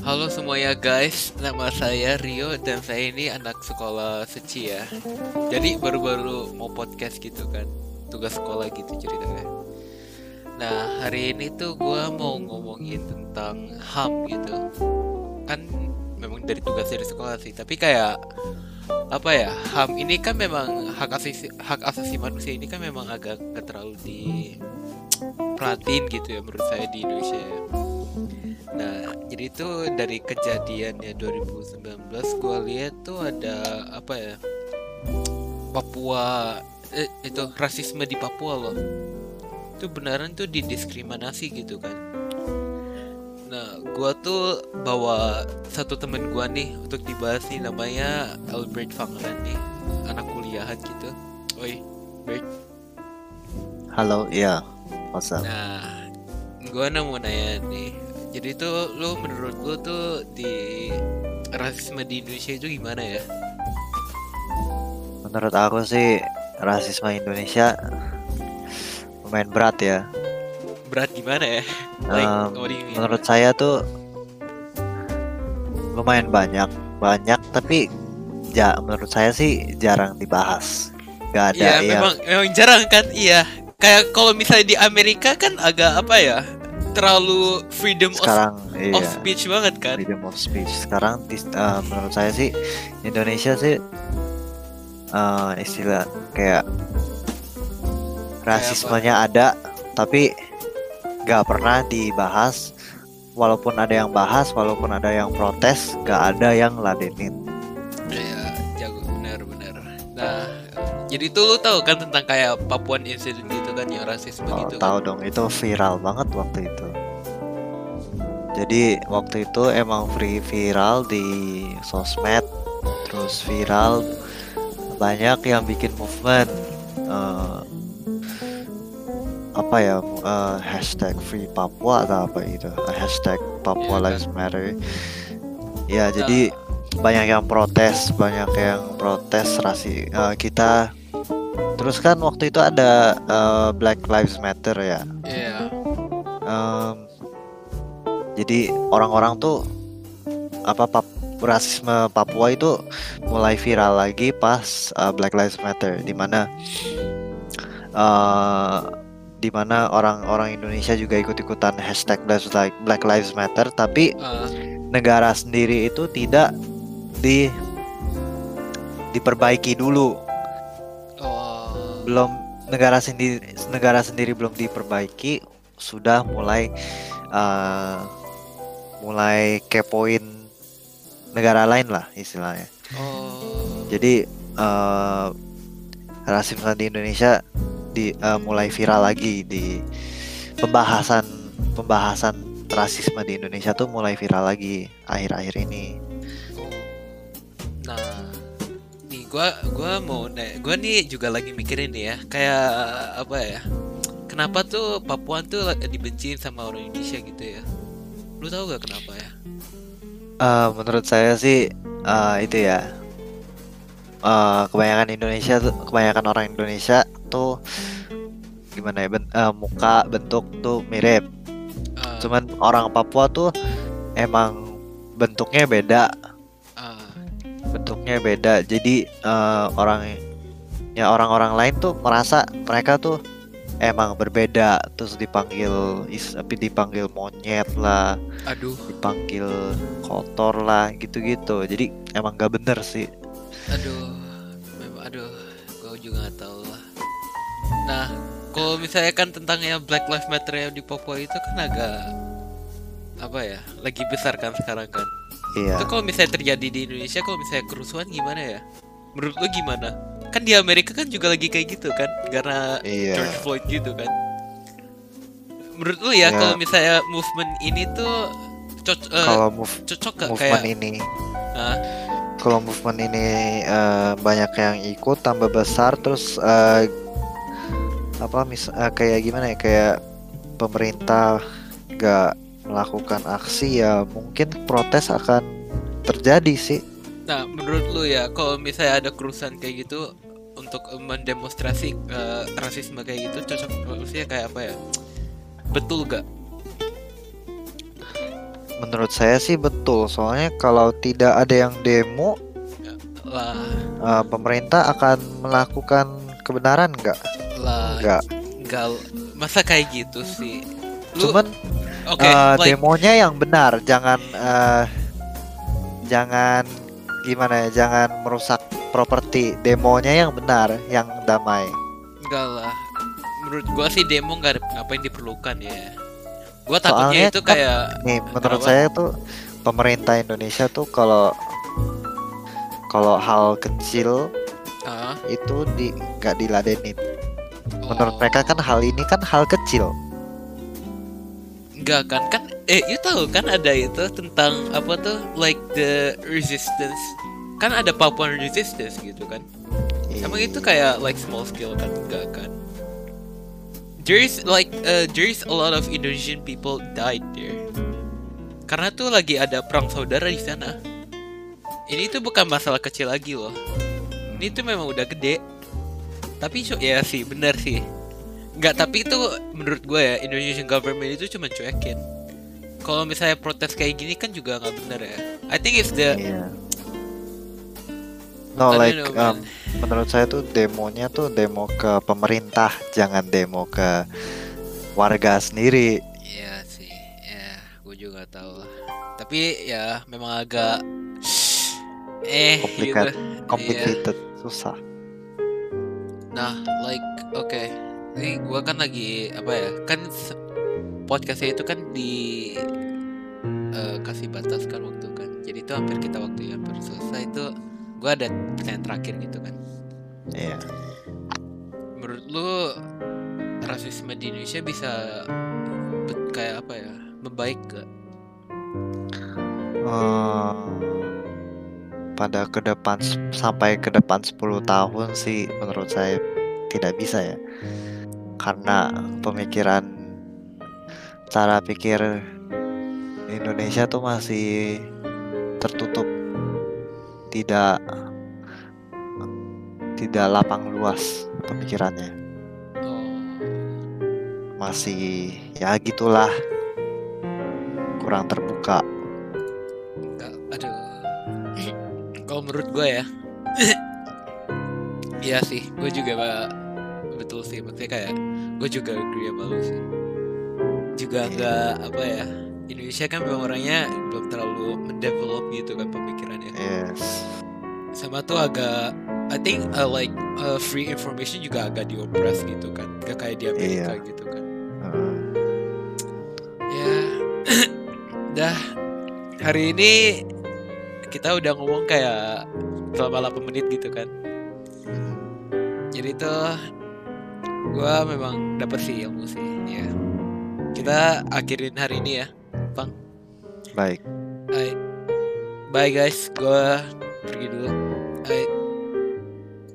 Halo semuanya guys, nama saya Rio dan saya ini anak sekolah Suci ya. Jadi baru-baru mau podcast gitu kan, tugas sekolah gitu ceritanya. Nah hari ini tuh gue mau ngomongin tentang HAM gitu. Kan memang dari tugas dari sekolah sih, tapi kayak apa ya HAM ini kan memang hak asasi hak asasi manusia ini kan memang agak gak terlalu di perhatiin gitu ya menurut saya di Indonesia ya. Nah, jadi itu dari kejadian ya 2019 gue lihat tuh ada apa ya? Papua eh, itu rasisme di Papua loh. Itu beneran tuh didiskriminasi gitu kan. Nah, gua tuh bawa satu temen gua nih untuk dibahas nih namanya Albert Fangran nih, anak kuliahan gitu. Oi, Bert. Halo, iya. What's up? Nah, gua mau nanya nih. Jadi tuh lu menurut lu tuh di rasisme di Indonesia itu gimana ya? Menurut aku sih rasisme Indonesia lumayan berat ya. Berat gimana ya? Like, mean? menurut saya tuh lumayan banyak, banyak tapi ja, menurut saya sih jarang dibahas. Gak ada Iya, yang memang memang jarang kan? Iya. Kayak kalau misalnya di Amerika kan agak apa ya? Terlalu freedom of, sekarang of iya speech banget kan? freedom of speech. Sekarang eh, menurut saya sih Indonesia sih eh, istilah kayak rasismenya ada tapi gak pernah dibahas walaupun ada yang bahas walaupun ada yang protes gak ada yang ladenin Iya, jago benar-benar. Nah, jadi tuh lu tahu kan tentang kayak Papuan incident kan yang rasisme oh, gitu tahu kan? dong itu viral banget waktu itu jadi waktu itu emang free viral di sosmed terus viral banyak yang bikin movement eh, apa ya eh, hashtag free Papua atau apa itu Eh, hashtag Papua kan? Lives Matter ya jadi banyak yang protes banyak yang protes rasi eh, kita terus kan waktu itu ada eh, Black Lives Matter ya? Iya. Em, jadi orang-orang tuh apa pap rasisme Papua itu mulai viral lagi pas uh, Black Lives Matter di mana eh, di mana orang-orang Indonesia juga ikut-ikutan hashtag Black Li- Black Lives Matter tapi Ah, negara sendiri itu tidak di diperbaiki dulu belum negara sendiri negara sendiri belum diperbaiki sudah mulai eh, mulai kepoin negara lain lah istilahnya oh. jadi eh, rasisme di Indonesia di eh, mulai viral lagi di pembahasan pembahasan rasisme di Indonesia tuh mulai viral lagi akhir-akhir ini gua gua mau nanya, gua nih juga lagi mikirin nih ya, kayak apa ya? Kenapa tuh Papuan tuh dibenciin sama orang Indonesia gitu ya? Lu tahu gak kenapa ya? Eh, menurut saya sih eh, itu ya eh, kebanyakan Indonesia tuh kebanyakan orang Indonesia tuh gimana ya ben- eh, muka bentuk tuh mirip Ah, cuman orang Papua tuh emang bentuknya beda beda jadi eh, orang ya orang-orang lain tuh merasa mereka tuh emang berbeda terus dipanggil is tapi dipanggil monyet lah aduh, dipanggil kotor lah gitu-gitu jadi emang gak bener sih aduh, memang aduh, gua juga nggak tahu lah. Nah, kalau misalnya kan tentang yang Black Lives Matter yang di Papua itu kan agak apa ya? Lagi besar kan sekarang kan? Iya Itu kalau misalnya terjadi di Indonesia, kalau misalnya kerusuhan gimana ya? Menurut lu gimana? Kan di Amerika kan juga lagi kayak gitu kan, karena Iya. George Floyd gitu kan. Menurut lu ya, Ya. kalau misalnya movement ini tuh cocok kalau move cocok gak movement kayak? ini Ah, kalau movement ini eh, banyak yang ikut tambah besar terus eh, apa mis eh, kayak gimana ya kayak pemerintah gak melakukan aksi ya mungkin protes akan terjadi sih Nah, menurut lu ya, kalau misalnya ada kerusuhan kayak gitu untuk mendemonstrasi eh, rasisme kayak gitu, cocok maksudnya kayak apa ya? Betul gak? menurut saya sih betul. Soalnya kalau tidak ada yang demo, lah uh, pemerintah akan melakukan kebenaran nggak? lah Nggak. nggak masa kayak gitu sih lu Cuman oke uh, like demonya yang benar, jangan uh, jangan gimana ya, jangan merusak properti. Demonya yang benar, yang damai. enggak lah menurut gua sih demo nggak ada ngapain diperlukan ya gua takutnya Soalnya itu kan- kayak Nih, menurut saya tuh pemerintah Indonesia tuh kalau kalau hal kecil ah, itu di nggak diladenin. Menurut oh, mereka kan hal ini kan hal kecil. Enggak kan kan eh you tahu kan ada itu tentang apa tuh like the resistance kan ada Papuan resistance gitu kan Emang itu kayak like small scale kan? Enggak kan? There is like uh, there is a lot of Indonesian people died there. Karena tuh lagi ada perang saudara di sana. Ini tuh bukan masalah kecil lagi loh. Ini tuh memang udah gede. Tapi so, ya sih benar sih. Enggak, tapi itu menurut gue ya Indonesian government itu cuma cuekin. Kalau misalnya protes kayak gini kan juga nggak benar ya. I think it's the Iya. No, like know, um, menurut saya tuh demonya tuh demo ke pemerintah, jangan demo ke warga sendiri. Iya sih, ya gue juga tahu lah. Tapi ya memang agak eh Complicated. gitu. Iya. Complicated, susah. Nah, like oke, ini gue kan lagi apa ya? Kan podcastnya itu kan di eh, kasih batas kan waktu kan. Jadi itu hampir kita waktu hampir selesai itu gue ada pertanyaan terakhir gitu kan. Iya. Menurut lu rasisme di Indonesia bisa kayak apa ya? Membaik ke Eh, pada ke depan sampai ke depan 10 tahun sih menurut saya tidak bisa ya. Karena pemikiran cara pikir Indonesia tuh masih tertutup. Tidak tidak lapang luas pemikirannya. Masih ya gitulah. Kurang terbuka. Nggak, aduh. Kalau menurut gue ya, Iya sih, gue juga betul sih. Maksudnya kayak gue juga agree sama lu sih. Juga Iya. nggak apa ya, Indonesia kan memang orangnya belum terlalu mendevelop gitu kan pemikirannya. Yes. Sama tuh agak, I think uh, like uh, free information juga agak diopres gitu kan, gak kayak di Amerika Iya. gitu kan. Heeh. Ya, dah hari ini kita udah ngomong kayak selama 8 menit gitu kan. Jadi tuh gua memang dapet sih ilmu sih, ya. Kita akhirin hari ini ya, Bang. Baik. Hai. Bye guys, gua pergi dulu. Hai.